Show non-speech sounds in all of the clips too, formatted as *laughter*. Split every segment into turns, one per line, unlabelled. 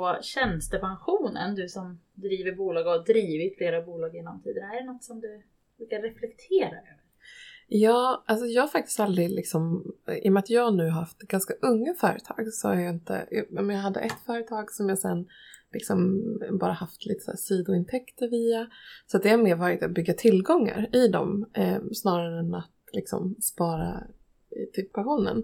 på tjänstepensionen? Du som driver bolag och har drivit flera bolag genom tiden. Är det något som du brukar reflektera över?
Ja, alltså jag har faktiskt aldrig liksom, i och med att jag nu har haft ganska unga företag så har jag inte, men jag hade ett företag som jag sen liksom bara haft lite så sidointäkter via. Så det har mer varit att bygga tillgångar i dem eh, snarare än att liksom spara till pensionen.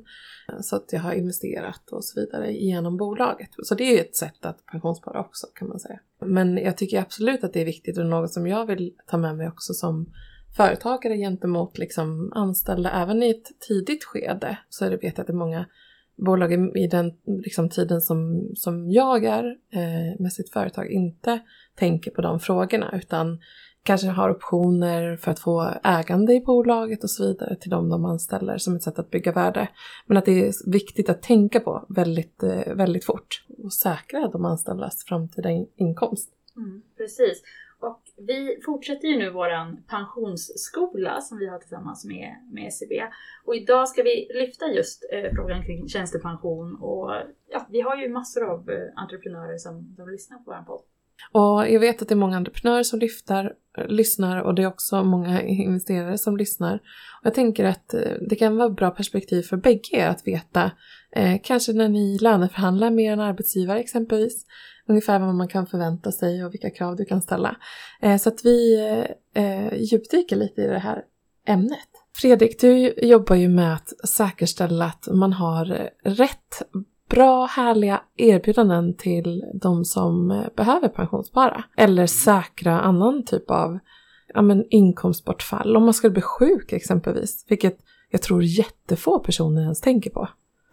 Eh, så att jag har investerat och så vidare genom bolaget. Så det är ju ett sätt att pensionsspara också kan man säga. Men jag tycker absolut att det är viktigt och något som jag vill ta med mig också som företagare gentemot liksom anställda även i ett tidigt skede. Så är det vet jag att det är många bolag i den liksom, tiden som, som jag är eh, med sitt företag inte tänker på de frågorna utan kanske har optioner för att få ägande i bolaget och så vidare till de de anställer som ett sätt att bygga värde. Men att det är viktigt att tänka på väldigt, eh, väldigt fort och säkra de anställdas framtida inkomst.
Mm, precis. Och vi fortsätter ju nu våran pensionsskola som vi har tillsammans med, med SEB. Och idag ska vi lyfta just eh, frågan kring tjänstepension och ja, vi har ju massor av eh, entreprenörer som, som lyssnar på vår podd.
Och jag vet att det är många entreprenörer som lyfter, eh, lyssnar och det är också många *laughs* investerare som lyssnar. Och jag tänker att eh, det kan vara bra perspektiv för bägge att veta, eh, kanske när ni löneförhandlar med en arbetsgivare exempelvis, ungefär vad man kan förvänta sig och vilka krav du kan ställa. Eh, så att vi eh, eh djupdyker lite i det här ämnet. Fredrik, du jobbar ju med att säkerställa att man har rätt bra, härliga erbjudanden till de som eh, behöver pensionsspara. Eller säkra annan typ av ja, men inkomstbortfall. Om man skulle bli sjuk exempelvis, vilket jag tror jättefå personer ens tänker på.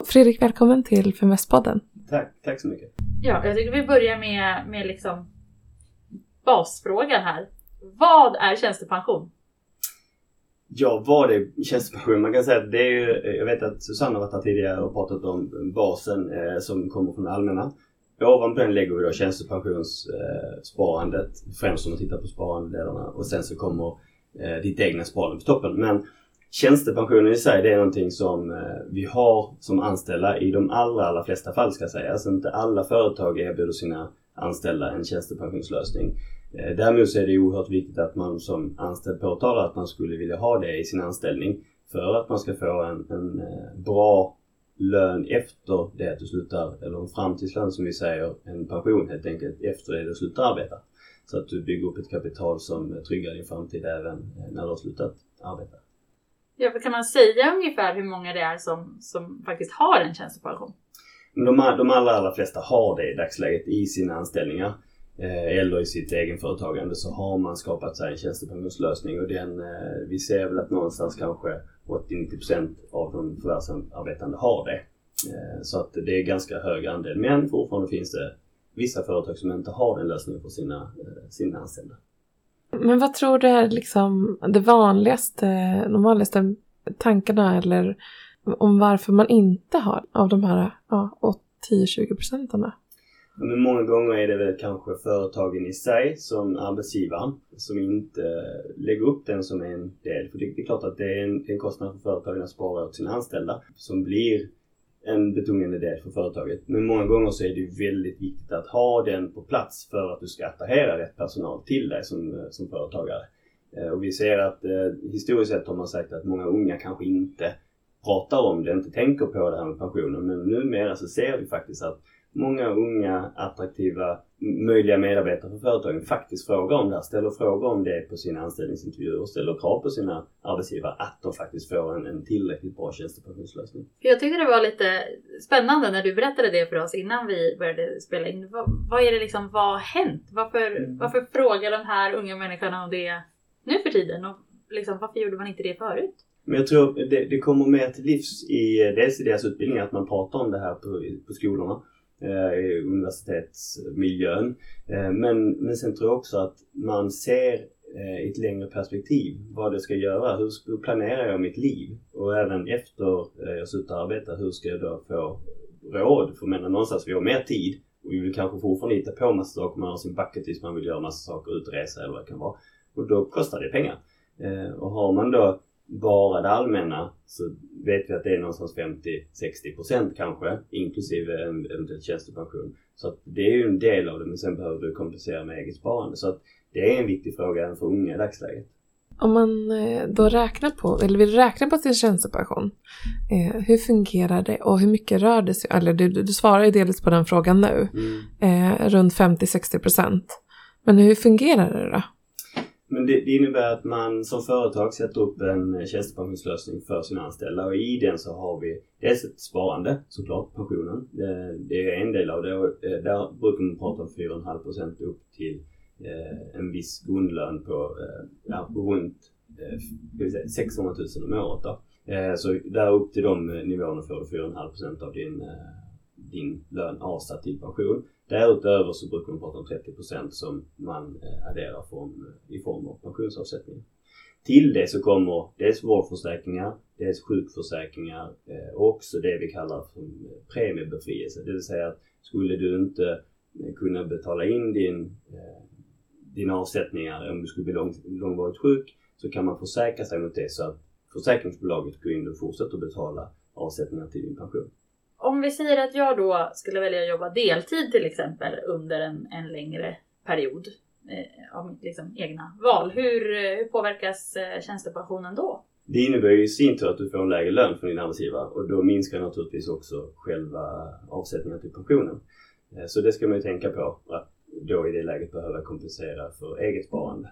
Fredrik, välkommen till Feminvestpodden.
Tack, tack så mycket.
Ja, jag tycker vi börjar med, med liksom basfrågan här. Vad är tjänstepension?
Ja, vad är tjänstepension? Man kan säga att det är ju, eh, jag vet att Susanne har varit här tidigare och pratat om basen eh, som kommer från det allmänna. Ovanpå den lägger vi då tjänstepensionssparandet, eh, främst om man tittar på sparandedelarna och sen så kommer eh, ditt egna sparande på toppen. Men tjänstepensionen i sig det är någonting som eh, vi har som anställda i de allra, allra flesta fall ska jag säga. Alltså inte alla företag erbjuder sina anställda en tjänstepensionslösning. Eh, däremot så är det oerhört viktigt att man som anställd påtalar att man skulle vilja ha det i sin anställning för att man ska få en, en eh, bra lön efter det att du slutar, eller en framtidslön som vi säger, en pension helt enkelt efter det att du slutar arbeta. Så att du bygger upp ett kapital som tryggar din framtid även eh, när du har slutat arbeta.
Ja, kan man säga ungefär hur många det är som, som faktiskt har en tjänstepension?
De, de allra, allra flesta har det i dagsläget i sina anställningar. Eh, eller i sitt egenföretagande så har man skapat sig en tjänstepensionslösning och den, eh, vi ser väl att någonstans kanske 80-90% av de förvärvsarbetande har det. Eh, så att det är ganska hög andel. Men fortfarande finns det vissa företag som inte har den lösningen för sina, sina anställda.
Men vad tror du är liksom det vanligaste, de vanligaste tankarna eller om varför man inte har av de här ja, 10-20 procenten?
Men många gånger är det väl kanske företagen i sig som arbetsgivaren som inte lägger upp den som en del. För det är klart att det är en, en kostnad för företagen att spara åt sina anställda som blir en betungande del för företaget. Men många gånger så är det väldigt viktigt att ha den på plats för att du ska attrahera rätt personal till dig som, som företagare. Eh, och vi ser att eh, historiskt sett har man sagt att många unga kanske inte pratar om det, inte tänker på det här med pensionen. Men numera så ser vi faktiskt att många unga attraktiva möjliga medarbetare för företagen faktiskt frågar om det här, ställer frågor om det på sina anställningsintervjuer och ställer krav på sina arbetsgivare att de faktiskt får en, en tillräckligt bra tjänstepensionslösning.
Jag tyckte det var lite spännande när du berättade det för oss innan vi började spela in. Vad, vad är det liksom, vad har hänt? Varför, mm. varför frågar de här unga människorna om det nu för tiden? Och liksom, varför gjorde man inte det förut?
Men jag tror det, det kommer mer till livs i dels i deras utbildning att man pratar om det här på, på skolorna eh, Eh, i universitetsmiljön. Eh, men, men sen tror jag också att man ser eh, i ett längre perspektiv vad det ska göra. Hur, hur planerar jag mitt liv? Och även efter jag slutar arbeta, hur ska jag då få råd? För menar någonstans, vi har mer tid och vi vill kanske fortfarande hitta på massa saker. Man har sin bucket list, man vill göra massa saker, utresa eller vad det kan vara. Och då kostar det pengar. Och har man då bara det allmänna så vet vi att det är någonstans 50-60% kanske inklusive en eventuell tjänstepension. Så att det är ju en del av det men sen behöver du kompensera med eget sparande. Så att det är en viktig fråga även för unga i dagsläget.
Om man eh, då räknar på, eller vill räkna på sin tjänstepension, eh, hur fungerar det och hur mycket rör det sig? Eller du, du svarar ju delvis på den frågan nu, mm. eh, runt 50-60 procent. Men hur fungerar det då?
Men det, det, innebär att man som företag sätter upp en tjänstepensionslösning för sina anställda och i den så har vi dels ett sparande såklart, pensionen. Det, det är en del av det och eh, där brukar man prata om 4,5% upp till eh, en viss grundlön på eh, ja, runt eh, 600 000 om året. Då. Eh, så där upp till de eh, nivåerna får du 4,5% av din, eh, din lön avsatt till pension. Därutöver så brukar man prata om 30% som man eh, adderar från, eh, i form av pensionsavsättning. Till det så kommer dels vårdförsäkringar, dels sjukförsäkringar eh, och också det vi kallar för premiebefrielse. Det vill säga att skulle du inte kunna betala in din dina avsättningar om du skulle bli lång, långvarigt sjuk så kan man försäkra sig mot det så att försäkringsbolaget går in och fortsätter betala avsättningar till din pension.
Om vi säger att jag då skulle välja att jobba deltid till exempel under en, en längre period eh, av mitt liksom, egna val. Hur, eh, hur påverkas eh, tjänstepensionen då?
Det innebär ju i sin tur att du får en lägre lön från din arbetsgivare och då minskar naturligtvis också själva avsättningen till pensionen. Eh, så det ska man ju tänka på. Att då i det läget behöva kompensera för eget sparande.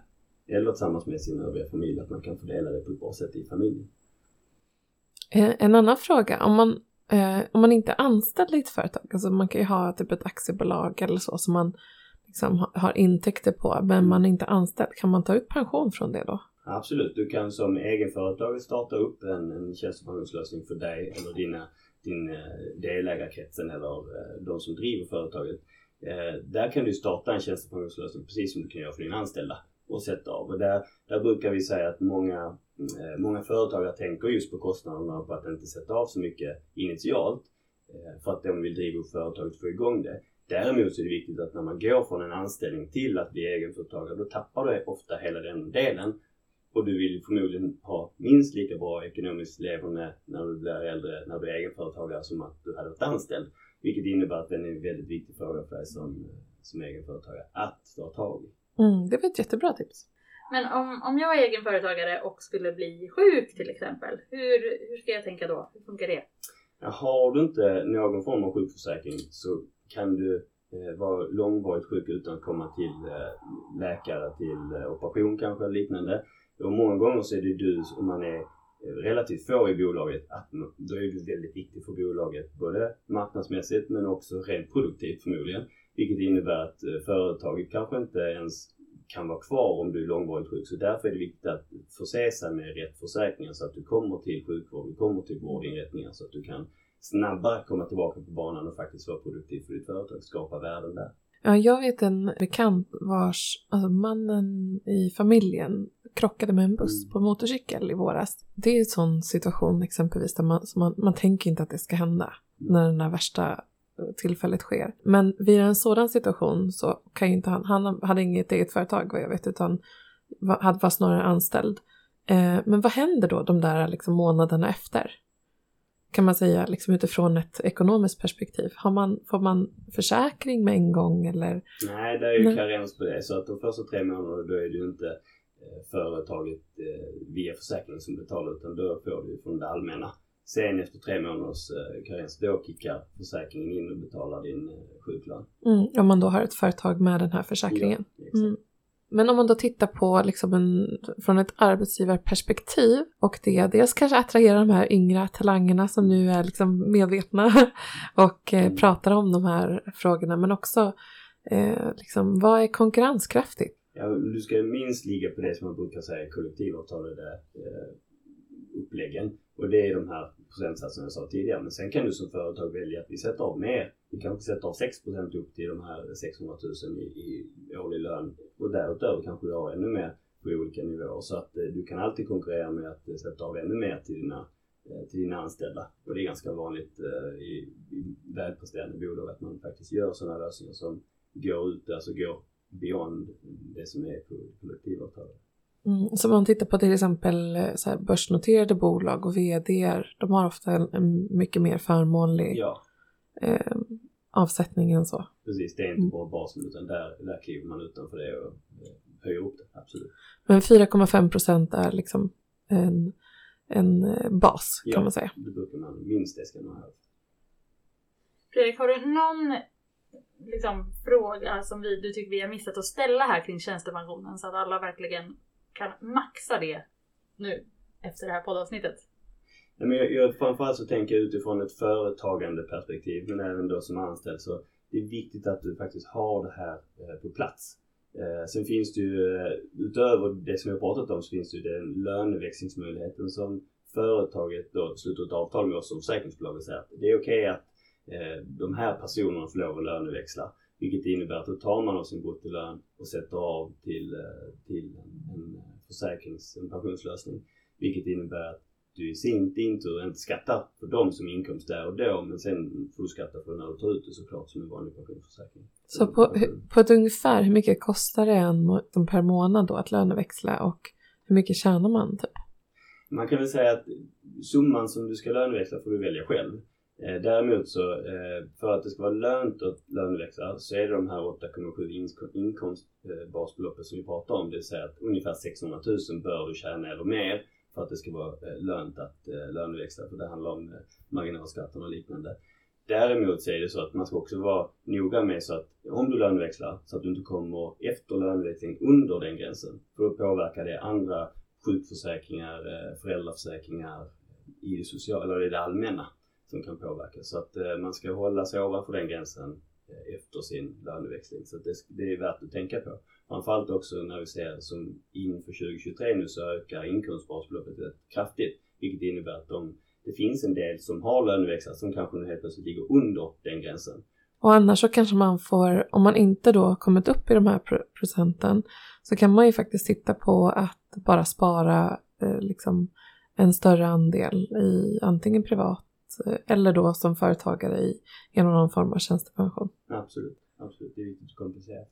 Eller tillsammans med sin övriga familj, att man kan fördela det på ett bra sätt i familjen.
Eh, en annan fråga, om man, eh, om man inte är anställd i ett företag, alltså man kan ju ha typ ett aktiebolag eller så som man liksom har intäkter på, men man är inte anställd, kan man ta ut pension från det då?
Absolut, du kan som egenföretagare starta upp en, en tjänstepensionslösning för dig eller dina, din eh, delägarkretsen eller eh, de som driver företaget Eh, där kan du starta en tjänstepensionslösning precis som du kan göra för dina anställda och sätta av. Och där, där brukar vi säga att många, Eh, många företagare tänker just på kostnaderna på att inte sätta av så mycket initialt eh, för att de vill driva upp företaget och få igång det. Däremot så är det viktigt att när man går från en anställning till att bli egenföretagare då tappar du ofta hela den delen och du vill förmodligen ha minst lika bra ekonomiskt leverne när du blir äldre, när du är egenföretagare som att du hade varit anställd. Vilket innebär att den är en väldigt viktig fråga för dig som, eh, som egenföretagare att ta tag i.
Mm, det var ett jättebra tips.
Men om, om jag är egenföretagare och skulle bli sjuk till exempel, hur, hur ska jag tänka då? Hur funkar det?
Har du inte någon form av sjukförsäkring så kan du eh, vara långvarigt sjuk utan att komma till eh, läkare, till eh, operation kanske eller liknande. Och många gånger så är det du, om man är relativt få i bolaget, att då är du väldigt viktig för bolaget både marknadsmässigt men också rent produktivt förmodligen. Vilket innebär att eh, företaget kanske inte ens kan vara kvar om du är långvarigt sjuk. Så därför är det viktigt att förse sig med rätt försäkringar så att du kommer till sjukvård, du kommer till vårdinrättningar så att du kan snabbare komma tillbaka på banan och faktiskt vara produktiv för ditt företag, skapa värden där.
Ja, jag vet en bekant vars, alltså mannen i familjen krockade med en buss mm. på motorcykel i våras. Det är en sån situation exempelvis där man, man, man tänker inte att det ska hända mm. när det här värsta tillfället sker. Men vid en sådan situation så kan ju inte han, han hade inget eget företag vad jag vet utan var, var snarare anställd. Eh, men vad händer då de där liksom, månaderna efter? kan man säga, liksom utifrån ett ekonomiskt perspektiv? Har man, får man försäkring med en gång eller?
Nej, det är ju karens på det. Så att de första tre månaderna då är det ju inte eh, företaget eh, via försäkringen som betalar utan då får du från det allmänna. Sen efter tre månaders eh, karens då kickar försäkringen in och betalar din sjuklön.
Mm, om man då har ett företag med den här försäkringen. Ja, mm. Men om man då tittar på liksom en, från ett arbetsgivarperspektiv och det dels kanske attraherar de här yngre talangerna som nu är liksom medvetna *laughs* och eh, mm. pratar om de här frågorna men också eh, liksom, vad är konkurrenskraftigt?
Ja, du ska minst ligga på det som man brukar säga kollektivavtalade eh, uppläggen och det är de här procentsatserna jag sa tidigare. Men sen kan du som företag välja att vi sätter av mer. Vi kanske sätter av 6% upp till de här 600 000 i, i årlig lön och därutöver kanske du har ännu mer på olika nivåer. Så att eh, du kan alltid konkurrera med att eh, sätta av ännu mer till dina, eh, till dina anställda. Och det är ganska vanligt eh, i, i välpresterande bolag att man faktiskt gör sådana lösningar som går ut, alltså går beyond det som är på kollektivavtalet.
Mm, så om man tittar på till exempel eh, så här, börsnoterade bolag och vd, de har ofta en, en mycket mer förmånlig
Ja,
eh, avsättning än så.
precis. Det är inte
Mm.
bara basen utan där, där kliver man utanför det och eh, höjer upp det. Absolut.
Men 4,5 procent är liksom en, en eh, bas kan
Ja.
man säga.
Det brukar man, minst det ska man ha.
Fredrik, har du någon liksom, fråga som vi, du tycker vi har missat att ställa här kring tjänstepensionen så att alla verkligen kan maxa det nu efter det här poddavsnittet?
Nej, men jag, jag, framförallt så tänker jag utifrån ett företagande perspektiv men även då som anställd så det är viktigt att du faktiskt har det här eh, på plats. Eh, sen finns det ju eh, utöver det som vi har pratat om så finns det ju den löneväxlingsmöjligheten som företaget då sluter ett avtal med oss som försäkringsbolag och säger att det är okej att eh, de här personerna får lov att löneväxla. Vilket innebär att då tar man av sin bruttolön och sätter av till, eh, till en, en försäkrings, en pensionslösning. Vilket innebär att du i sin din tur inte skattar för dem som inkomst där och då men sen får du skatta för när du tar ut det såklart som en vanlig pensionsförsäkring.
Så på, på ett ungefär, hur mycket kostar det en per månad då att löneväxla och hur mycket tjänar man? Typ?
Man kan väl säga att summan som du ska löneväxla får du välja själv. Eh, däremot så eh, för att det ska vara lönt att löneväxla så är det de här 8,7 inkomstbasbeloppet som vi pratar om. Det vill säga att ungefär 600 000 bör du tjäna eller mer för att det ska vara eh, lönt att löneväxla. För det handlar om eh, marginalskatten och liknande. Däremot så är det så att man ska också vara noga med så att om du löneväxlar så att du inte kommer efter löneväxling under den gränsen. För då påverkar det andra sjukförsäkringar, föräldraförsäkringar i det sociala eller i det allmänna som kan påverka. Så att eh, man ska hålla sig ovanför den gränsen eh, efter sin löneväxling. Så att det, det är värt att tänka på. Framförallt också när vi ser som inför 2023 nu så ökar inkomstbasbeloppet rätt kraftigt. Vilket innebär att de, det finns en del som har löneväxlat som kanske nu helt plötsligt ligger under den gränsen.
Och annars så kanske man får, om man inte då kommit upp i de här procenten, så kan man ju faktiskt titta på att bara spara eh, liksom en större andel i antingen privat eller då som företagare i genom någon form av tjänstepension.
Absolut, absolut. Det är viktigt att kompensera.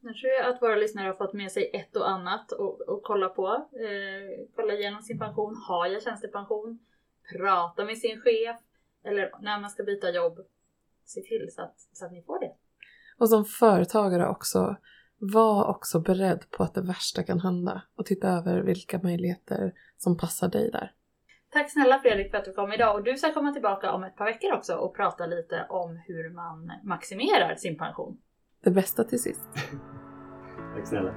Nu tror jag att våra lyssnare har fått med sig ett och annat och, och kolla på. Eh, kolla igenom sin pension. Har jag tjänstepension? Prata med sin chef. Eller när man ska byta jobb. Se till så att, så att ni får det.
Och som företagare också, var också beredd på att det värsta kan hända och titta över vilka möjligheter som passar dig där.
Tack snälla Fredrik för att du kom idag och du ska komma tillbaka om ett par veckor också och prata lite om hur man maximerar sin pension.
Det bästa till sist. *laughs*
Tack snälla.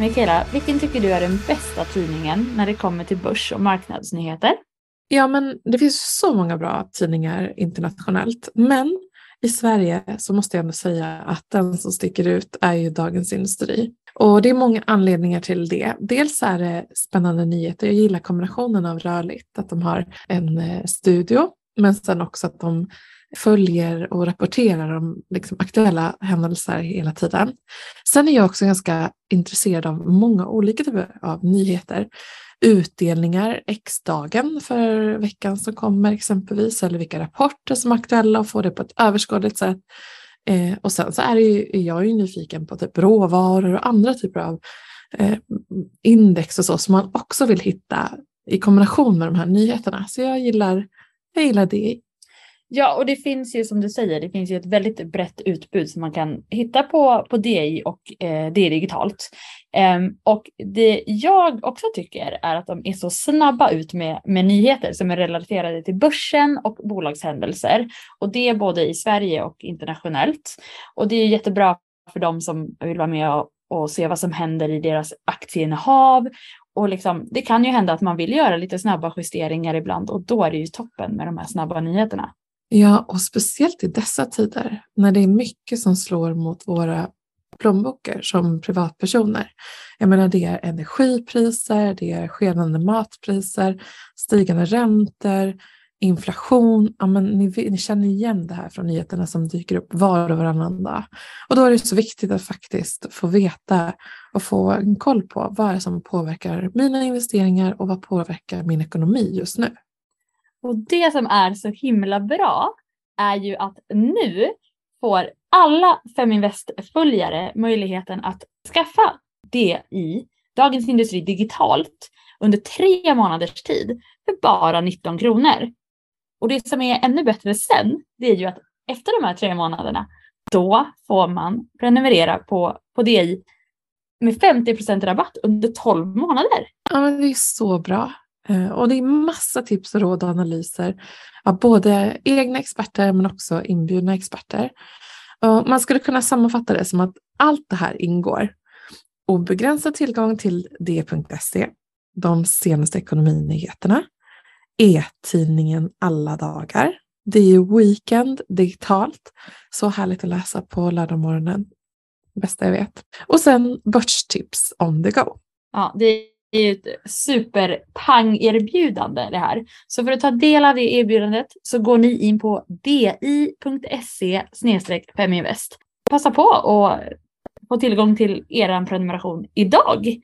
Mikaela, vilken tycker du är den bästa tidningen när det kommer till börs och marknadsnyheter?
Ja, men det finns så många bra tidningar internationellt. Men i Sverige så måste jag ändå säga att den som sticker ut är ju Dagens Industri. Och det är många anledningar till det. Dels är det spännande nyheter. Jag gillar kombinationen av rörligt, att de har en eh, studio, men sen också att de följer och rapporterar om liksom, aktuella händelser hela tiden. Sen är jag också ganska intresserad av många olika typer av nyheter utdelningar, X-dagen för veckan som kommer exempelvis, eller vilka rapporter som är aktuella och få det på ett överskådligt sätt. Eh, och sen så är, det ju, är jag ju nyfiken på typ råvaror och andra typer av eh, index och så som man också vill hitta i kombination med de här nyheterna. Så jag gillar, jag gillar det.
Ja, och det finns ju som du säger, det finns ju ett väldigt brett utbud som man kan hitta på, på DI och eh, DI digitalt. Um, och det jag också tycker är att de är så snabba ut med, med nyheter som är relaterade till börsen och bolagshändelser. Och det är både i Sverige och internationellt. Och det är jättebra för dem som vill vara med och, och se vad som händer i deras aktieinnehav. Och liksom, det kan ju hända att man vill göra lite snabba justeringar ibland och då är det ju toppen med de här snabba nyheterna.
Ja, och speciellt i dessa tider när det är mycket som slår mot våra plånböcker som privatpersoner. Jag menar det är energipriser, det är skenande matpriser, stigande räntor, inflation. Ja, men ni, ni känner igen det här från nyheterna som dyker upp var och varannan dag. Och då är det så viktigt att faktiskt få veta och få en koll på vad är det som påverkar mina investeringar och vad påverkar min ekonomi just nu.
Och det som är så himla bra är ju att nu får alla Feminvest-följare möjligheten att skaffa det i Dagens Industri digitalt under tre månaders tid för bara 19 kronor. Och det som är ännu bättre sen, det är ju att efter de här tre månaderna, då får man prenumerera på, på DI med 50% rabatt under 12 månader.
Ja, men det är så bra. Eh, och det är massa tips och råd och analyser av både egna experter men också inbjudna experter. Och man skulle kunna sammanfatta det som att allt det här ingår. Obegränsad tillgång till d.se, de senaste ekonominyheterna, e-tidningen alla dagar. Det är Weekend digitalt. Så härligt att läsa på lördagmorgonen. Bästa jag vet. Och sen börstips on the go.
Ja, det det är ju ett superpang-erbjudande det här. Så för att ta del av det erbjudandet så går ni in på di.se feminvest. Passa på att få tillgång till er prenumeration idag.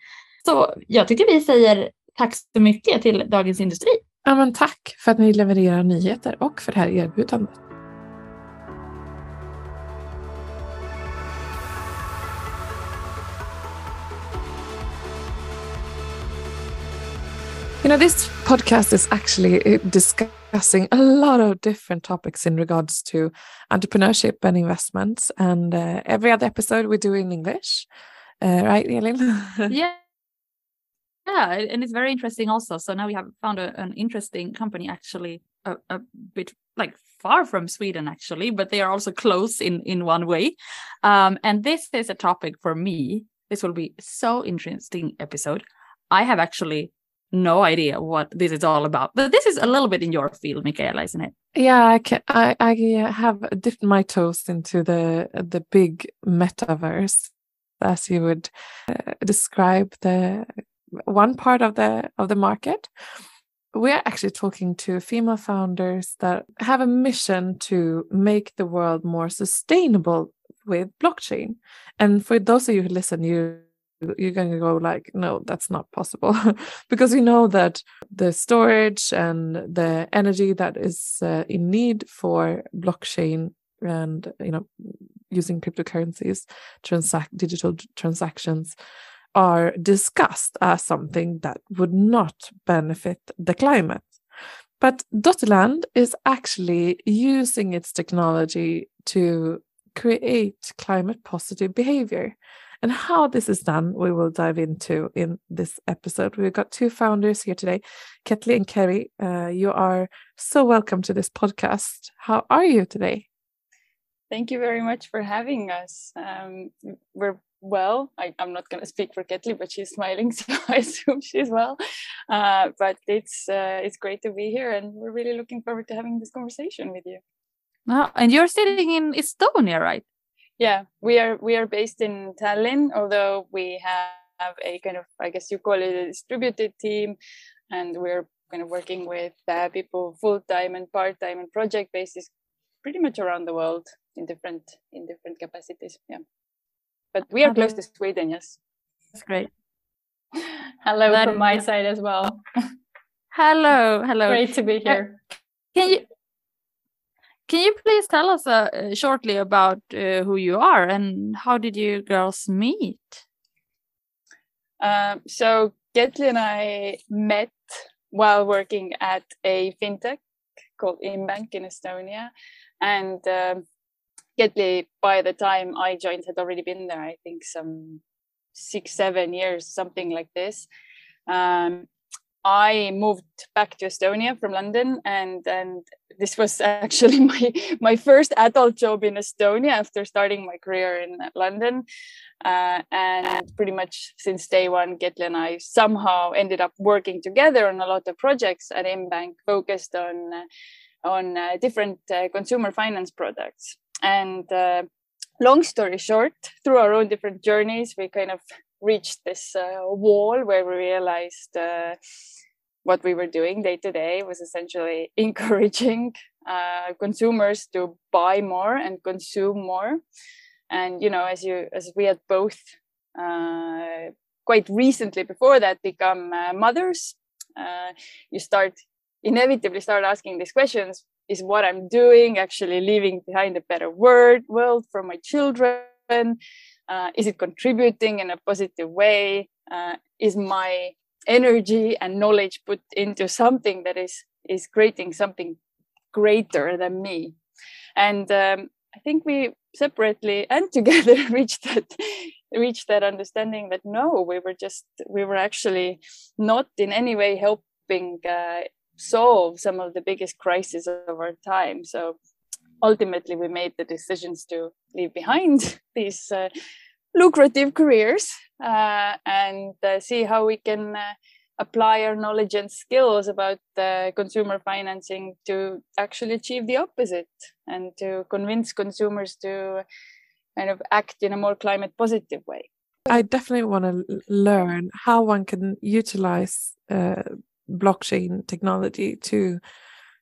Så jag tycker vi säger tack så mycket till Dagens Industri.
Ja, men tack för att ni levererar nyheter och för det här erbjudandet. Know, this podcast is actually uh, discussing a lot of different topics in regards to entrepreneurship and investments. And uh, every other episode we do in English, uh, right, Elin? *laughs*
yeah. Yeah, and it's very interesting also. So now we have found a, an interesting company actually a, a bit like far from Sweden actually, but they are also close in in one way. Um, and this is a topic for me. This will be so interesting episode. I have actually no idea what this is all about. But this is a little bit in your field, Michaela, isn't it?
Yeah, I can, I, I have dipped my toes into the the big metaverse, as you would uh, describe the one part of the of the market. We're actually talking to female founders that have a mission to make the world more sustainable with blockchain. And for those of you who listen, you you're going to go like no that's not possible. *laughs* Because we know that the storage and the energy that is uh, in need for blockchain and you know using cryptocurrencies transact digital transactions are discussed as something that would not benefit the climate. But Dotterland is actually using its technology to create climate positive behavior and how this is done, we will dive into in this episode. We've got two founders here today, Ketli and Kerry. Uh, you are so welcome to this podcast. How are you today?
Thank you very much for having us. Um, we're well. I, am not going to speak for Ketli, but she's smiling, *laughs* so I assume she's well. Uh, but it's uh, it's great to be here, and we're really looking forward to having this conversation with you.
Oh, and you're sitting in Estonia, right?
Yeah we are we are based in tallinn although we have a kind of i guess you call it a distributed team and we're kind of working with uh, people full-time and part-time and project basis pretty much around the world in different in different capacities yeah. But we are okay. close to sweden yes.
That's great.
Hello that from my side as well.
Hello hello. *laughs*
Great to be here.
can you can you please tell us uh, shortly about uh, who you are and how did you girls meet?
Um, so Ketli and I met while working at a fintech called Inbank in Estonia, and um, by the time I joined, had already been there. I think some six, seven years, something like this. Um, I moved back to Estonia from London, and and this was *laughs* actually my my first adult job in Estonia after starting my career in London. Uh, and pretty much since day one, Ketli and I somehow ended up working together on a lot of projects at Inbank, focused on on uh, different uh, consumer finance products. And uh, long story short, through our own different journeys, we kind of reached this uh, wall where we realized uh, what we were doing day to day was essentially *laughs* encouraging uh, consumers to buy more and consume more and you know as you as we had both uh, quite recently before that become uh, mothers uh, you start inevitably start asking these questions
is what I'm doing actually leaving behind a better world world for my children? Uh, is it contributing in a positive way? Uh, is my energy and knowledge put into something that is is creating something greater than me? And um, I think we separately and *laughs* together reached that reached that understanding that no, we were just we were actually not in any way helping uh, solve some of the biggest crises of our time. So ultimately, we made the decisions to leave behind *laughs* these uh, lucrative careers uh, and uh, see how we can uh, apply our knowledge and skills about consumer financing to actually achieve the opposite and to convince consumers to kind of act in a more climate positive way.
I definitely want to learn how one can utilize uh, blockchain technology to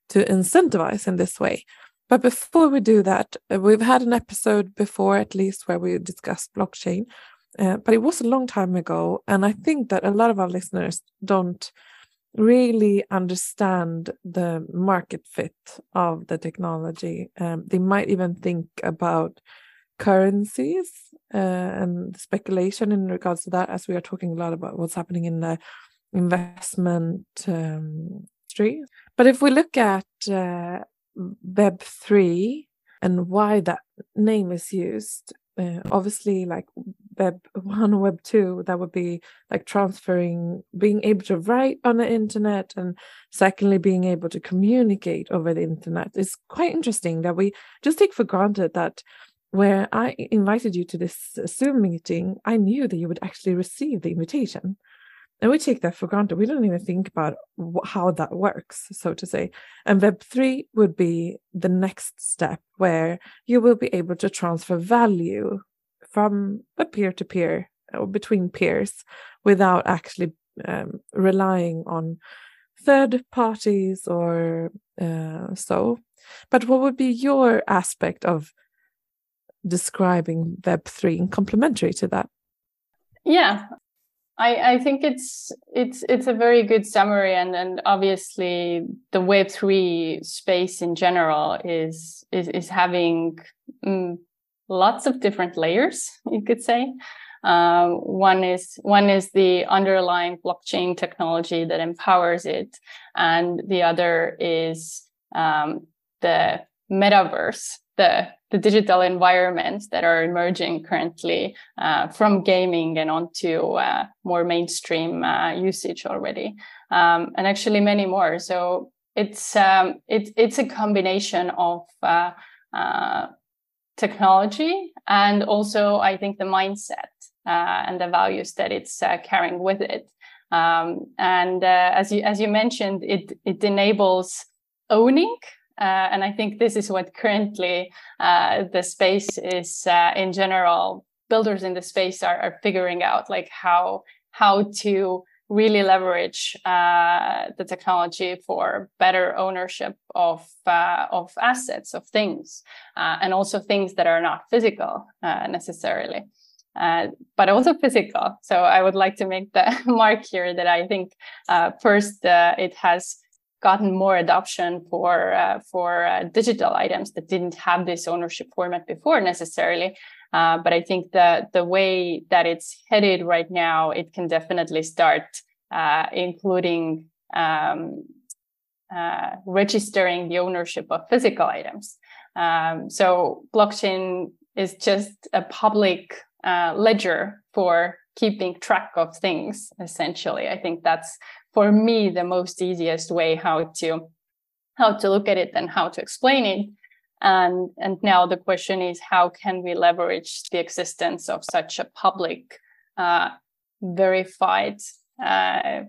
to incentivize in this way. But before we do that, uh, we've had an episode before, at least, where we discussed blockchain. Uh, but it was a long time ago. And I think that a lot of our listeners don't really understand the market fit of the technology. Um, they might even think about currencies uh, and speculation in regards to that, as we are talking a lot about what's happening in the investment um, industry. But if we look at uh, Web3 and why that name is used, uh, obviously like web 1 web 2 that would be like transferring being able to write on the internet and secondly being able to communicate over the internet. It's quite interesting that we just take for granted that where i invited you to this zoom meeting i knew that you would actually receive the invitation and we take that for granted. We don't even think about how that works so to say. And web3 would be the next step where you will be able to transfer value from a peer-to-peer or between peers without actually um, relying on third parties or uh, so. But what would be your aspect of describing web3 and complementary to that?
Yeah I, I think it's it's it's a very good summary and and obviously the web three space in general is is is having mm, lots of different layers you could say. Uh, one is one is the underlying blockchain technology that empowers it and the other is um, the metaverse the the digital environments that are emerging currently uh, from gaming and onto uh, more mainstream uh, usage already, um, and actually many more. So it's um, it's it's a combination of uh, uh, technology and also I think the mindset uh, and the values that it's carrying with it. Um, and as you as you mentioned, it it enables owning uh, and I think this is what currently uh, the space is uh, in general. Builders in the space are, are figuring out like how how to really leverage uh, the technology for better ownership of uh, of assets of things uh, and also things that are not physical necessarily. but also physical. So I would like to make the *laughs* mark here that I think first it has gotten more adoption for uh, for uh, digital items that didn't have this ownership format before necessarily. Uh, but I think the the way that it's headed right now, it can definitely start uh, including um, uh, registering the ownership of physical items. Um, so blockchain is just a public uh, ledger for keeping track of things essentially i think that's for me the most easiest way how to how to look at it and how to explain it. And and now the question is how can we leverage the existence of such a public uh, verified uh,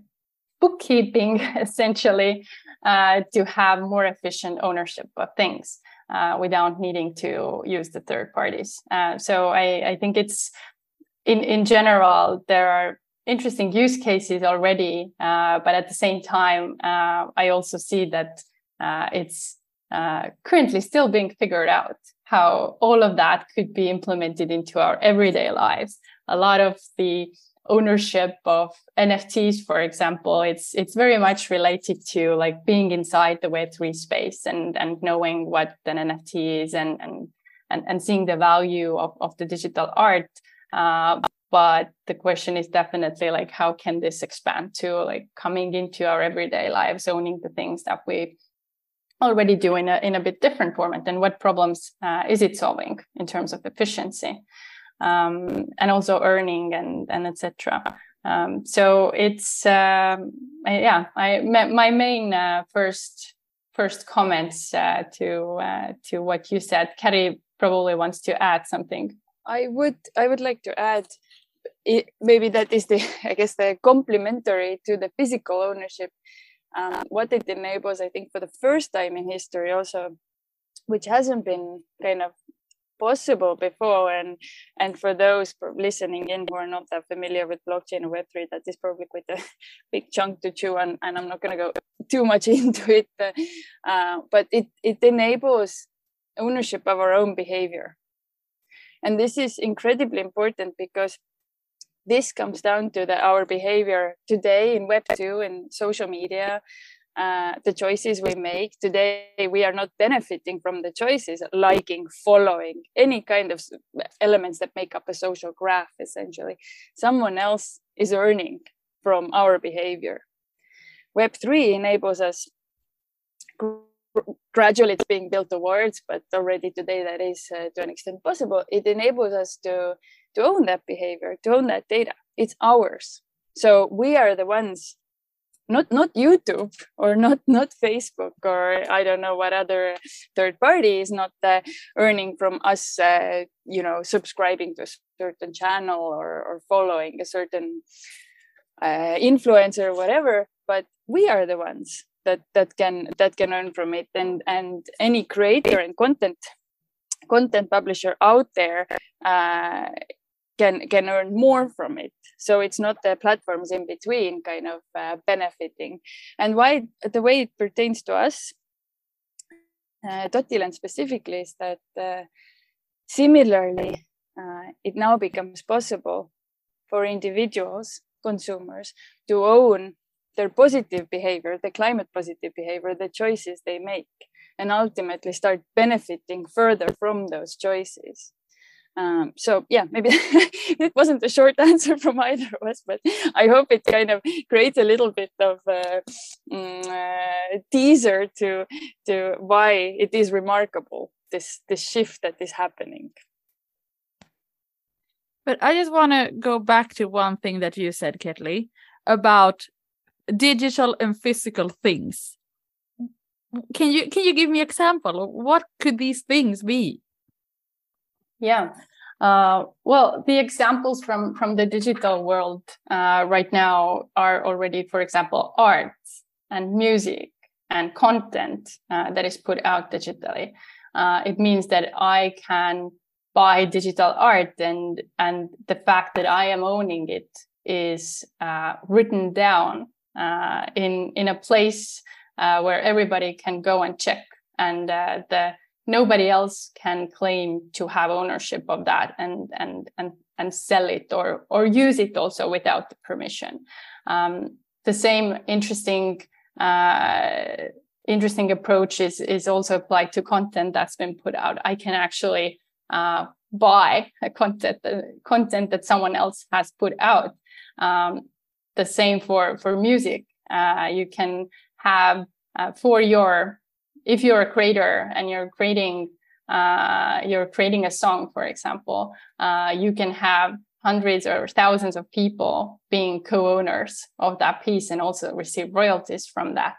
bookkeeping *laughs* essentially uh, to have more efficient ownership of things uh, without needing to use the third parties. Uh, so I, I think it's in in general there are interesting use cases already, uh, but at the same time, uh, I also see that uh, it's uh, currently still being figured out how all of that could be implemented into our everyday lives. A lot of the ownership of NFTs, for example, it's it's very much related to like being inside the Web3 space and and knowing what an NFT is and and and, and seeing the value of, of the digital art. Uh, but the question is definitely like how can this expand to like coming into our everyday lives, owning the things that we already do in a in a bit different format and what problems uh, is it solving in terms of efficiency um, and also earning and and etc. Um, so it's um, yeah, I my main uh, first first comments uh, to uh, to what you said. Kari probably wants to add something.
I would I would like to add it, maybe that is the *laughs* I guess the complementary to the physical ownership. Um, what it enables, I think, for the first time in history, also, which hasn't been kind of possible before and and for those listening in who are not that familiar with blockchain or web3 that is probably quite a *laughs* big chunk to chew on and i'm not going to go *laughs* too much into it uh, but it it enables ownership of our own behavior and this is incredibly important because this comes down to our behavior today in web 2 and social media uh, the choices we make. Today we are not benefiting from the choices liking following any kind of elements that make up a social graph essentially. Someone else is earning from our behavior. Web3 enables us gradually it's being built towards but already today that is uh, to an extent possible. It enables us to to own that behavior to own that data. It's ours. So we are the ones not not youtube or not not facebook or i don't know what other third party is not uh, earning from us uh, you know subscribing to a certain channel or, or following a certain uh, influencer or whatever but we are the ones that that can that can earn from it. And and any creator and content content publisher out there uh, can can earn more from it. So it's not the platforms in between kind of uh, benefiting. And why the way it pertains to us uh, Dotiland specifically is that uh, similarly uh, it now becomes possible for individuals consumers to own their positive behavior the climate positive behavior the choices they make and ultimately start benefiting further from those choices um, so yeah, maybe *laughs* it wasn't a short *laughs* answer from either of us, but I hope it kind of creates a little bit of a, mm, uh, teaser to to why it is remarkable this this shift that is happening.
But I just want to go back to one thing that you said, Ketli, about digital and physical things. Can you can you give me example? What could these things be?
Yeah. Uh, well, the examples from from the digital world uh, right now are already, for example, art and music and content uh, that is put out digitally. Uh, it means that I can buy digital art, and and the fact that I am owning it is uh, written down uh, in in a place where everybody can go and check, and the nobody else can claim to have ownership of that and and and and sell it or or use it also without the permission. Um, the same interesting uh, interesting approach is is also applied to content that's been put out. I can actually uh, buy a content uh, content that someone else has put out. Um, the same for for music. Uh, you can have uh, for your if you're a creator and you're creating uh, you're creating a song, for example, uh, you can have hundreds or thousands of people being co-owners of that piece and also receive royalties from that.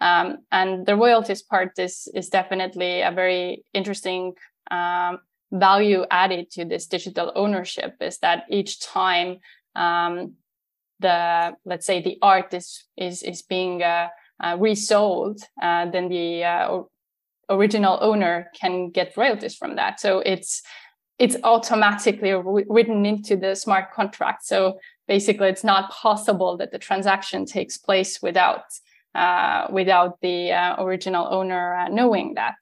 Um, and the royalties part is is definitely a very interesting um, value added to this digital ownership. Is that each time um, the let's say the art is is is being uh, uh, resold, uh, then the uh, original owner can get royalties from that. So it's it's automatically written into the smart contract. So basically, it's not possible that the transaction takes place without uh, without the uh, original owner uh, knowing that.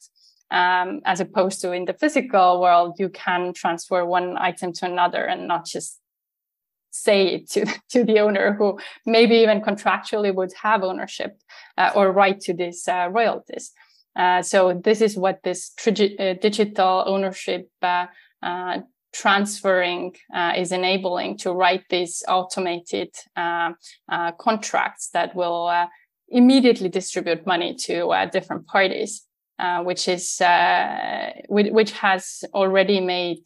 Um, as opposed to in the physical world, you can transfer one item to another and not just
say it to, *laughs* to the owner who maybe even contractually would have ownership uh, or right to these uh, royalties. Uh, so this is what this uh, digital ownership uh, uh, transferring is enabling to write these automated contracts that will immediately distribute money to different parties. Which is which has already made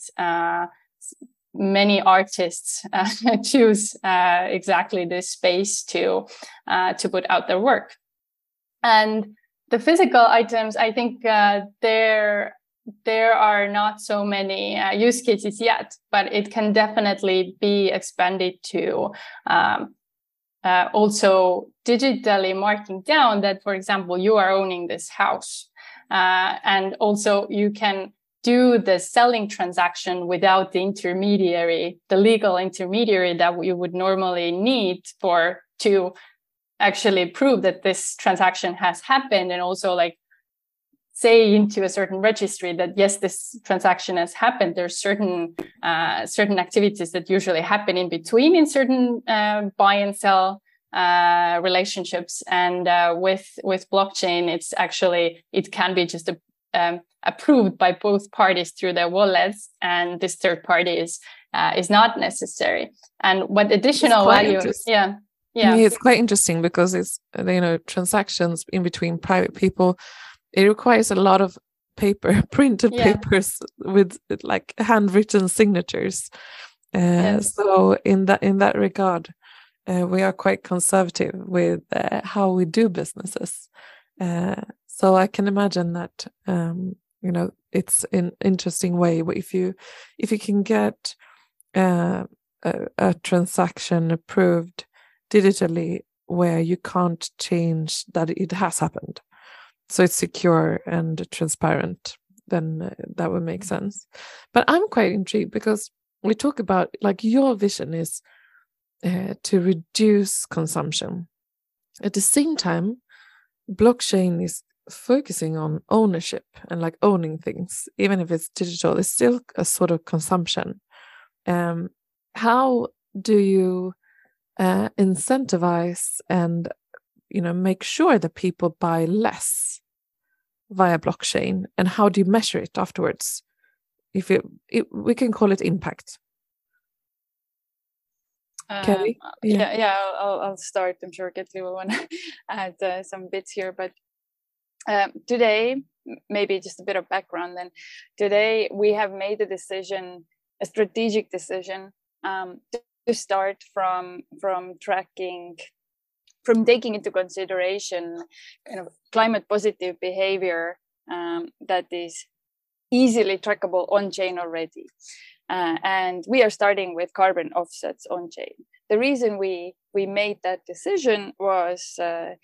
many artists uh, *laughs* choose uh, exactly this space to uh, to put out their work. And the physical items i think uh, there there are not so many uh, use cases yet but it can definitely be expanded to um, uh, also digitally marking down that for example you are owning this house and also you can do the selling transaction without the intermediary, the legal intermediary that you would normally need for to actually prove that this transaction has happened and also like say into a certain registry that yes this transaction has happened. There's certain uh, certain activities that usually happen in between in certain uh, buy and sell uh, relationships. And uh, with with blockchain it's actually it can be just a um, approved by both parties through their wallets, and this third party is uh, is not necessary. And what additional value? Yeah,
yeah. it's quite interesting because it's you know transactions in between private people. It requires a lot of paper, *laughs* printed yeah. papers with like handwritten signatures. Uh, yes. So in that in that regard, uh, we are quite conservative with uh, how we do businesses. Uh, so I can imagine that um, you know it's an interesting way if you if you can get uh, a, a transaction approved digitally where you can't change that it has happened so it's secure and transparent then uh, that would make sense. But i'm quite intrigued because we talk about like your vision is uh, to reduce consumption. At the same time blockchain is focusing on ownership and like owning things, even if it's digital, it's still a sort of consumption. Um, how do you uh, incentivize and you know make sure that people buy less via blockchain, and how do you measure it afterwards? If it, it we can call it impact.
Um, Kelly, yeah, yeah, yeah I'll, I'll, start. I'm sure Ketli will want to *laughs* add uh, some bits here, but um, today, maybe just a bit of background then. Today, we have made a decision, a strategic decision, um, to start from from tracking, from taking into consideration kind of climate positive behavior um, that is easily trackable on chain already. Uh, and we are starting with carbon offsets on chain. The reason we we made that decision was uh,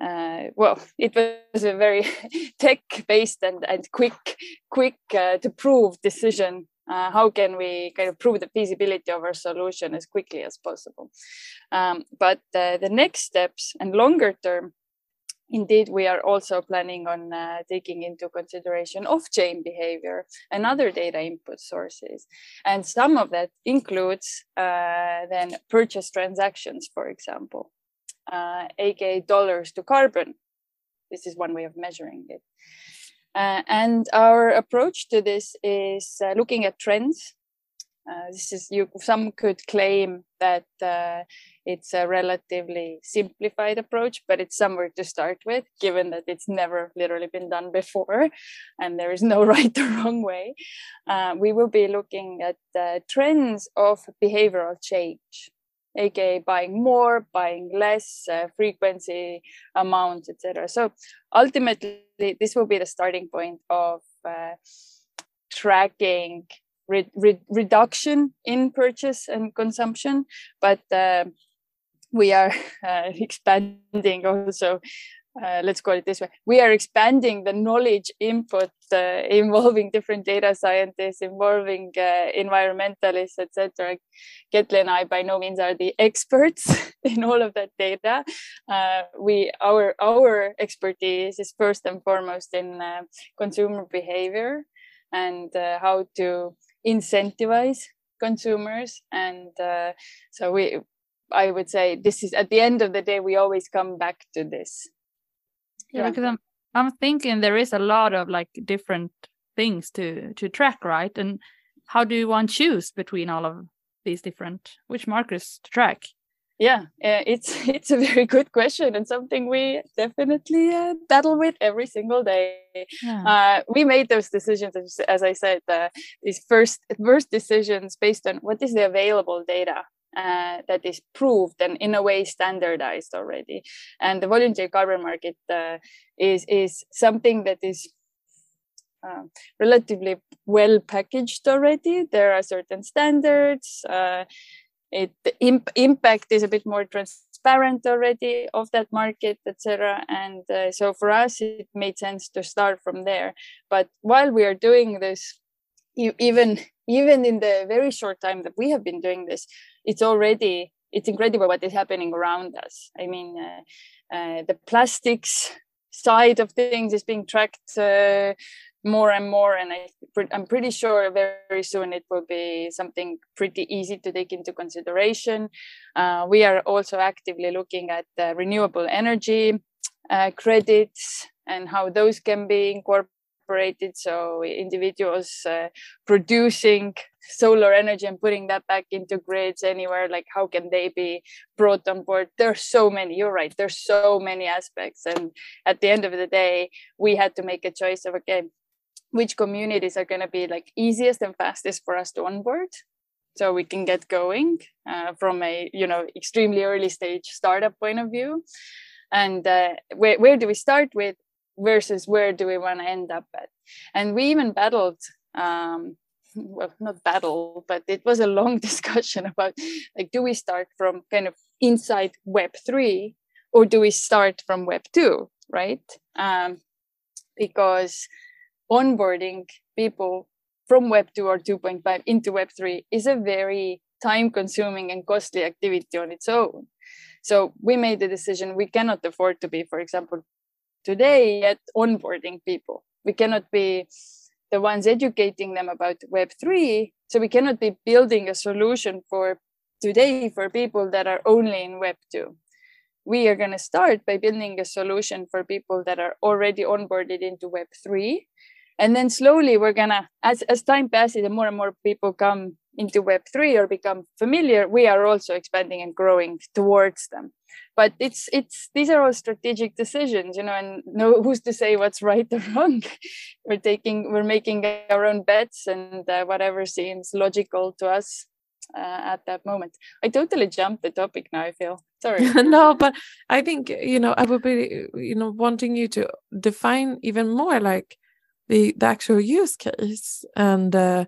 uh, well, *laughs* it was a very *laughs* tech-based and, and quick, quick uh, to prove decision. Uh, how can we kind of prove the feasibility of our solution as quickly as possible? Um, but uh, the next steps and longer term, indeed, we are also planning on uh, taking into consideration off-chain behavior and other data input sources, and some of that includes uh, then purchase transactions, for example uh, aka dollars to carbon. This is one way of measuring it. Uh, and our approach to this is uh, looking at trends. Uh, this is you. Some could claim that uh, it's a relatively simplified approach, but it's somewhere to start with, given that it's never literally been done before, and there is no *laughs* right or wrong way. Uh, we will be looking at trends of behavioral change aka buying more buying less uh, frequency amount etc so ultimately this will be the starting point of uh, tracking re- re- reduction in purchase and consumption. But uh, we are *laughs* uh, expanding also uh, let's call it this way. We are expanding the knowledge input uh, involving different data scientists involving uh, environmentalists etc Ketli and i by no means are the experts *laughs* in all of that data. Uh, we our our expertise is first and foremost in uh, consumer behavior and uh, how to incentivize consumers. And so we i would say this is at the end of the day we always come back to this
yeah, because i'm i'm thinking there is a lot of like different things to to track right? And how do you one choose between all of these different which markers to track?
Yeah uh, it's *laughs* it's a very good question and something we definitely uh, battle with every single day. Yeah. uh, we made those decisions as, as i said uh, these first first decisions based on what is the available data uh, that is proved and in a way standardized already. And the voluntary carbon market uh, is is something that is um, relatively well packaged already. There are certain standards it the imp- impact is a bit more transparent already of that market etc and uh, so for us it made sense to start from there. But while we are doing this even even in the very short time that we have been doing this it's already it's incredible what is happening around us. I mean uh, uh, the plastics side of things is being tracked uh, more and more and I, i'm pretty sure very soon it will be something pretty easy to take into consideration. Uh, we are also actively looking at renewable energy uh, credits and how those can be incorporated so individuals uh, producing solar energy and putting that back into grids anywhere like how can they be brought on board? There's so many you're right there's so many aspects and at the end of the day we had to make a choice of okay which communities are going to be like easiest and fastest for us to onboard so we can get going uh, from a you know extremely early stage startup point of view. And uh, where, where do we start with versus where do we want to end up at and we even battled um, *laughs* well not battle but it was a long *laughs* discussion about like do we start from kind of inside web 3 or do we start from web 2 right um, because onboarding people from Web 2 or 2.5 into Web 3 is a very time consuming and costly activity on its own. So we made the decision we cannot afford to be, for example, today yet onboarding people. We cannot be the ones educating them about Web 3. So we cannot be building a solution for today for people that are only in Web 2. We are going to start by building a solution for people that are already onboarded into Web 3 and then slowly we're gonna as as time passes and more and more people come into web3 or become familiar we are also expanding and growing towards them. But it's it's these are all strategic decisions you know and no *laughs* who's to say what's right or wrong? *laughs* We're taking we're making our own bets and uh, whatever seems logical to us uh, at that moment. I totally jumped the topic now i feel. Sorry. *laughs*
No but i think you know i would be you know wanting you to define even more like the, the actual use case and uh,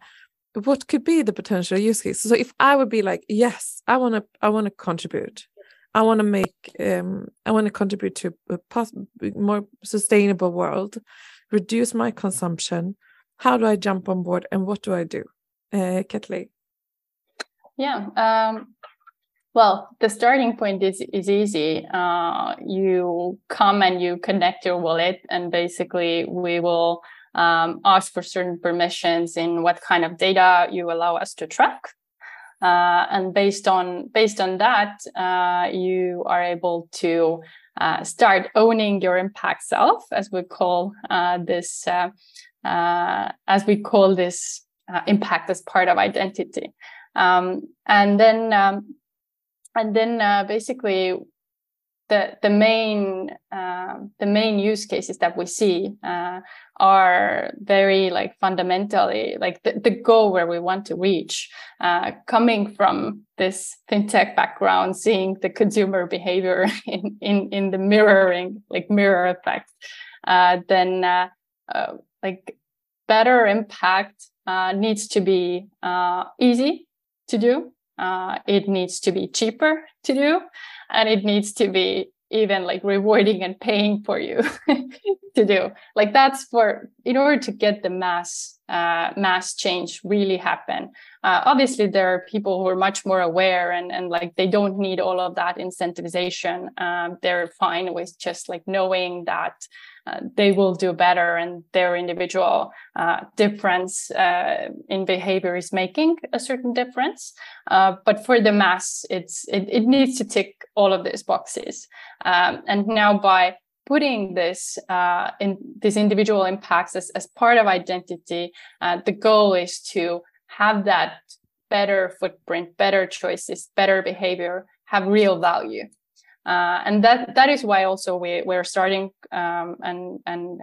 what could be the potential use case so if i would be like yes i want to i want to contribute i want to make um, i want to contribute to a pos- more sustainable world reduce my consumption how do i jump on board and what do i do uh, Ketli?
yeah um, well, the starting point is is easy. Uh, you come and you connect your wallet, and basically we will um, ask for certain permissions in what kind of data you allow us to track. Uh, and based on based on that, uh, you are able to uh, start owning your impact self, as we call uh, this, uh, uh, as we call this impact as part of identity. Um, and then, um, and then basically, the the main the main use cases that we see are very like fundamentally like the, the goal where we want to reach uh, coming from this fintech background seeing the consumer behavior *laughs* in in, in the mirroring like mirror effect uh, then uh, uh like better impact uh, needs to be uh, easy to do it needs to be cheaper to do and it needs to be even like rewarding and paying for you *laughs* to do like that's for in order to get the mass uh, mass change really happen. Uh, obviously, there are people who are much more aware and, and like they don't need all of that incentivization. Um, they're fine with just like knowing that uh, they will do better and their individual uh, difference uh, in behavior is making a certain difference. Uh, but for the mass, it's it, it needs to tick all of these boxes. Um, and now by putting this uh, in these individual impacts as, as part of identity, the goal is to have that better footprint, better choices, better behavior have real value. Uh, and that that is why also we we're starting um, and and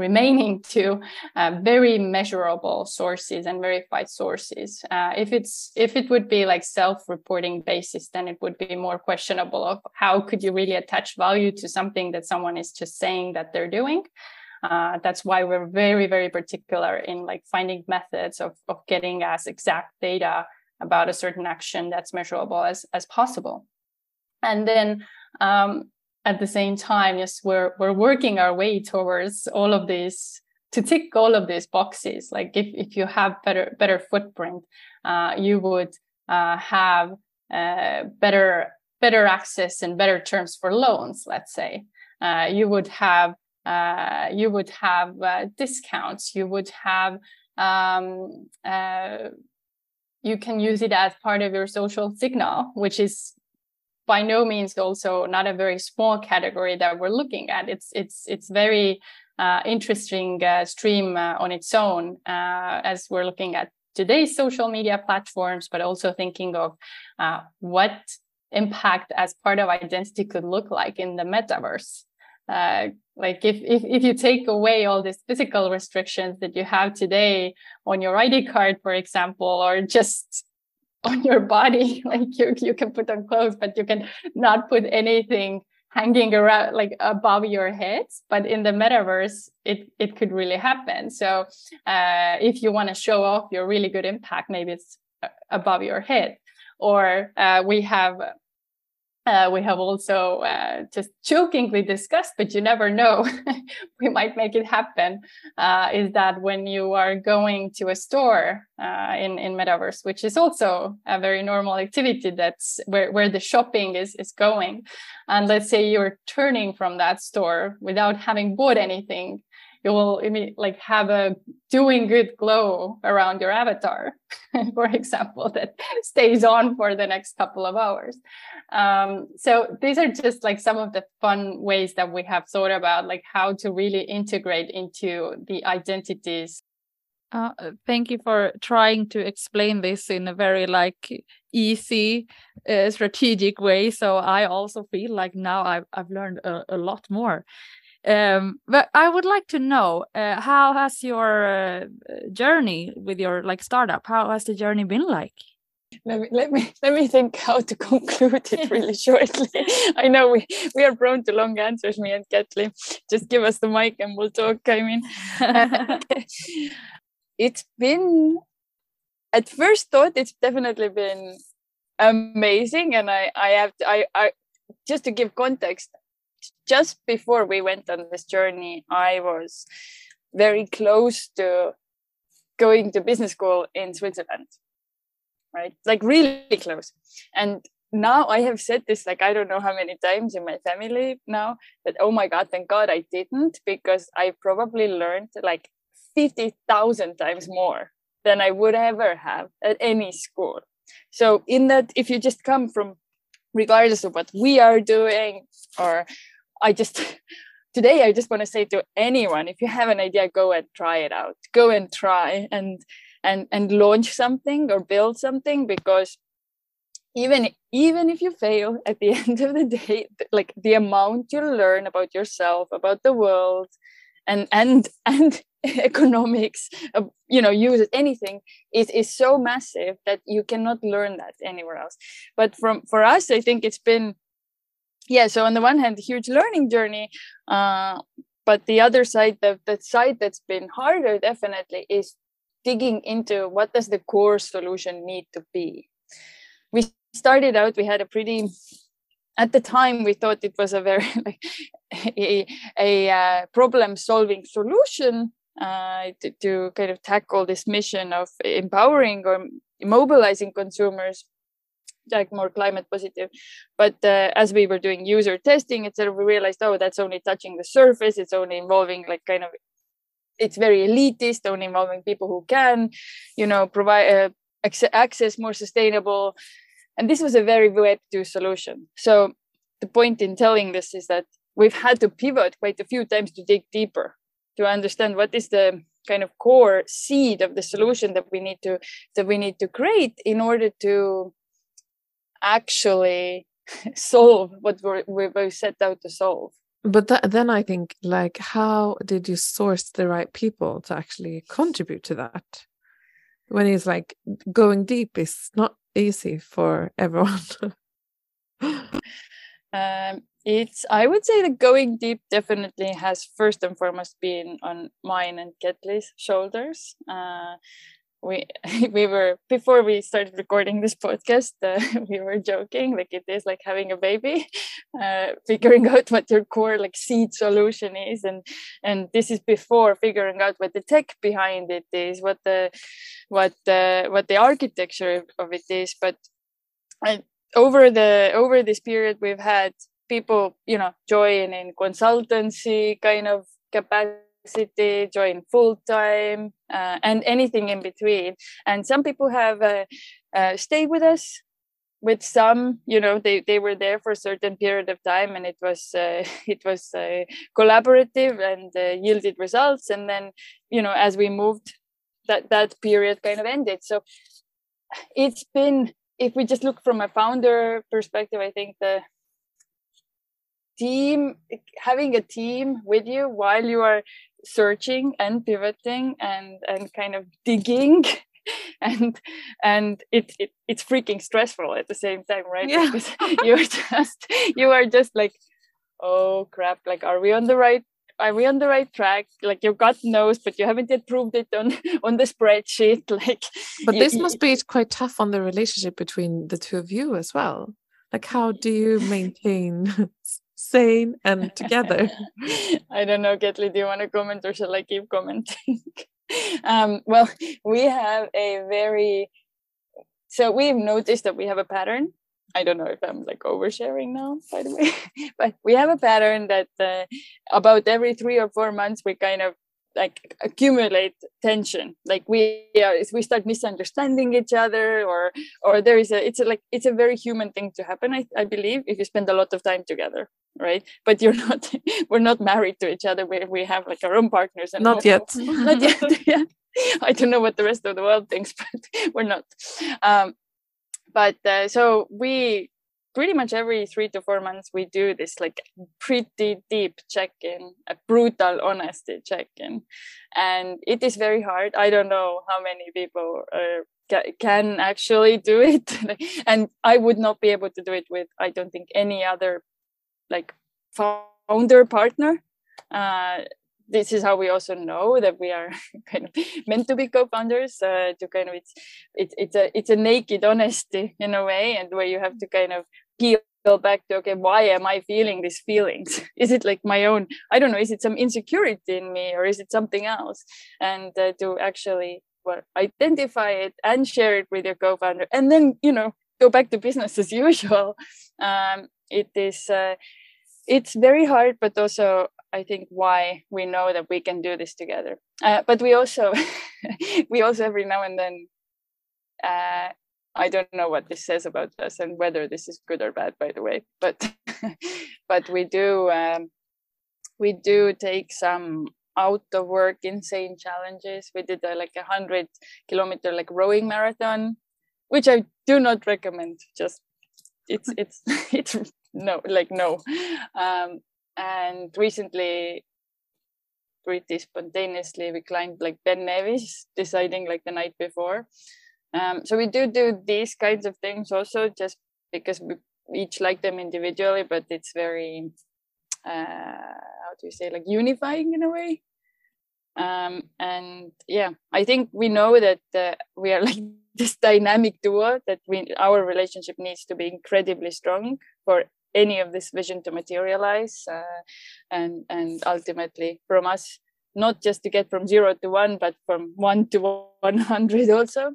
remaining *laughs* to uh, very measurable sources and verified sources. Uh, if it's if it would be like self-reporting basis, then it would be more questionable of how could you really attach value to something that someone is just saying that they're doing. Uh, that's why we're very very particular in like finding methods of of getting as exact data about a certain action that's measurable as as possible. And then um, at the same time, yes, we're we're working our way towards all of these to tick all of these boxes. Like if if you have better better footprint, uh, you would uh, have uh, better better access and better terms for loans. Let's say uh, you would have uh, you would have uh, discounts. You would have um, you can use it as part of your social signal, which is by no means also not a very small category that we're looking at. It's it's it's very uh, interesting uh, stream uh, on its own uh, as we're looking at today's social media platforms, but also thinking of uh, what impact as part of identity could look like in the metaverse. Uh, like if, if if you take away all these physical restrictions that you have today on your ID card, for example, or just *laughs* on your body *laughs* like you you can put on clothes but you can not put anything hanging around like above your head but in the metaverse it it could really happen. So uh, if you want to show off your really good impact maybe it's uh, above your head. Or uh, we have uh, we have also uh, just jokingly discussed, but you never know, *laughs* we might make it happen. Uh, is that when you are going to a store uh, in in metaverse, which is also a very normal activity, that's where where the shopping is is going, and let's say you're turning from that store without having bought anything, you will like have a doing good glow around your avatar, *laughs* for example, *laughs* that stays on for the next couple of hours. Um, so these are just like some of the fun ways that we have thought about, like how to really integrate into the identities.
Uh, thank you for trying to explain this in a very like easy, uh, strategic way. So I also feel like now I've I've learned a, a lot more. Um, but I would like to know uh, how has your uh, journey with your like startup? How has the journey been like?
Let me let me *laughs* let me think how to conclude it *laughs* really shortly. I know we we are prone to long answers, me and Kathleen. Just give us the mic and we'll talk. I mean, *laughs* it's been at first thought it's definitely been amazing, and I I have to, I I just to give context just before we went on this journey, I was very close to going to business school in Switzerland, right? Like really close. And now I have said this like I don't know how many times in my family now that oh my god, thank God I didn't because I probably learned like 50,000 times more than I would ever have at any school. So in that if you just come from regardless of what we are doing or I just *laughs* today I just want to say to anyone if you have an idea go and try it out. Go and try and and and launch something or build something because even even if you fail at the *laughs* end of the day like the amount you learn about yourself about the world and and *laughs* and economics uh, you know use anything is is so massive that you cannot learn that anywhere else. But from for us i think it's been yeah so on the one hand huge learning journey uh, but the other side the, the side that's been harder definitely is digging into what does the core solution need to be. We started out we had a pretty at the time we thought it was a very *laughs* like a, a uh, problem solving solution uh, to, to kind of tackle this mission of empowering or mobilizing consumers like more climate positive. But uh, as we were doing user testing etc we realized oh that's only touching the surface. It's only involving like kind of it's very elitist only involving people who can you know provide uh, access more sustainable. And this was a very web 2 solution. So the point in telling this is that we've had to pivot quite a few times to dig deeper to understand what is the kind of core seed of the solution that we need to that we need to create in order to actually *laughs* solve what we're, we set out to solve.
But that, then i think like how did you source the right people to actually contribute to that? When it's like going deep is not easy for everyone. *laughs*
Um, it's i would say that going deep definitely has first and foremost been on mine and Ketli's shoulders. Uh, we *laughs* we were before we started recording this podcast uh, *laughs* we were joking like it is like having a baby *laughs* uh, figuring out what your core like seed solution is and and this is before figuring out what the tech behind it is what the what the what the architecture of it is but over the over this period we've had people you know join in consultancy kind of capacity city, join full time, uh, and anything in between. And some people have uh, uh, stayed with us. With some, you know, they, they were there for a certain period of time, and it was uh, *laughs* it was uh, collaborative and uh, yielded results. And then, you know, as we moved, that that period kind of ended. So it's been, if we just look from a founder perspective, I think the team having a team with you while you are searching and pivoting and and kind of digging *laughs* and and it, it it's freaking stressful at the same time right?
Yeah.
because *laughs* you're just you are just like oh crap like are we on the right are we on the right track? Like your gut knows but you haven't yet proved it on *laughs* on the spreadsheet like
but this you, must be quite tough on the relationship between the two of you as well. Like how do you maintain sane and together. *laughs*
I don't know, Ketli, do you want to comment or shall I keep commenting? *laughs* um, well, we have a very, so we've noticed that we have a pattern. I don't know if I'm like oversharing now, by the way, *laughs* but we have a pattern that uh, about every three or four months we kind of like accumulate tension. Like we are we start misunderstanding each other or or there is a it's a, like it's a very human thing to happen I, I believe if you spend a lot of time together right? But you're not *laughs* we're not married to each other. We, we have like our own partners
and not yet. *laughs*
Not yet *laughs* yeah. I don't know what the rest of the world thinks but we're not. Um but uh, so we pretty much every three to four months we do this like pretty deep check-in a brutal honesty check-in. And it is very hard. I don't know how many people uh, ca- can actually do it. *laughs* And i would not be able to do it with i don't think any other like founder partner. Uh, this is how we also know that we are *laughs* kind of meant to be co-founders uh, to kind of it's it's it's a it's a naked honesty in a way and where you have to kind of peel back to okay why am i feeling these feelings? *laughs* Is it like my own i don't know is it some insecurity in me or is it something else? And uh, to actually well identify it and share it with your co-founder and then you know go back to business as *laughs* usual. Um, it is uh, it's very hard but also I think why we know that we can do this together. Uh, but we also *laughs* we also every now and then uh, I don't know what this says about us and whether this is good or bad, by the way. But *laughs* but we do um, we do take some out of work insane challenges. We did a, like a hundred kilometer like rowing marathon, which I do not recommend. Just it's it's *laughs* it's no like no um and recently pretty spontaneously we climbed like ben nevis deciding like the night before um, so we do do these kinds of things also just because we each like them individually but it's very uh, how do you say like unifying in a way um, and yeah i think we know that uh, we are *laughs* like this dynamic duo that we our relationship needs to be incredibly strong for any of this vision to materialize uh, and and ultimately from us not just to get from zero to one, but from one to *laughs* 100 also.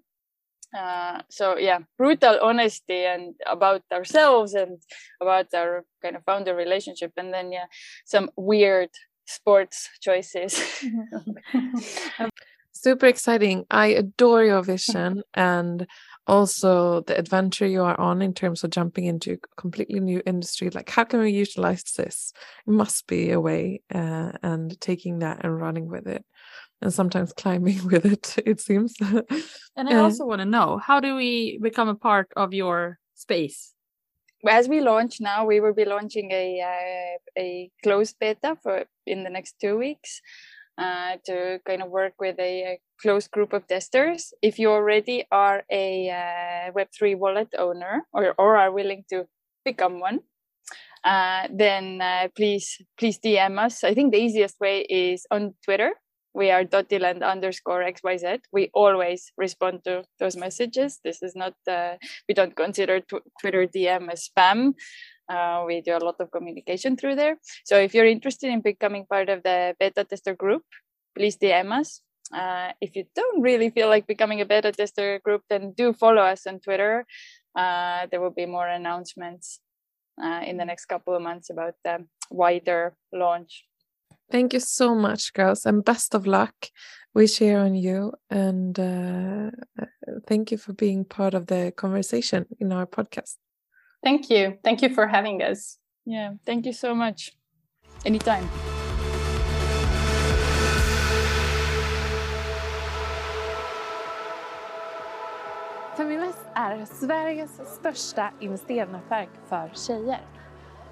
Uh, so yeah, brutal honesty and about ourselves and about our kind of founder relationship, and then yeah, some weird sports choices. *laughs*
Super exciting. I adore your vision and also the adventure you are on in terms of jumping into a completely new industry like how can we utilize this it must be a way uh, and taking that and running with it and sometimes climbing *laughs* with it it seems
and i also want to know how do we become a part of your space
as we launch now we will be launching a uh, a closed beta for in the next two weeks uh, to kind of work with a, a, close group of testers. If you already are a uh, Web3 wallet owner or, or are willing to become one, uh, then uh, please please DM us. I think the easiest way is on Twitter. We are dottyland underscore xyz. We always respond to those messages. This is not uh, we don't consider Twitter DM as spam. Uh, we do a lot of communication through there. So if you're interested in becoming part of the beta tester group, please DM us. Uh, if you don't really feel like becoming a beta tester group, then do follow us on Twitter. Uh, there will be more announcements uh, in the next couple of months about the wider launch.
Thank you so much, girls, and best of luck. We share on you, and uh, uh, thank you for being part of the conversation in our podcast.
Thank you. Thank you for having us.
Yeah, thank you so much. Anytime.
Feminvest är Sveriges största investeringsnätverk för tjejer.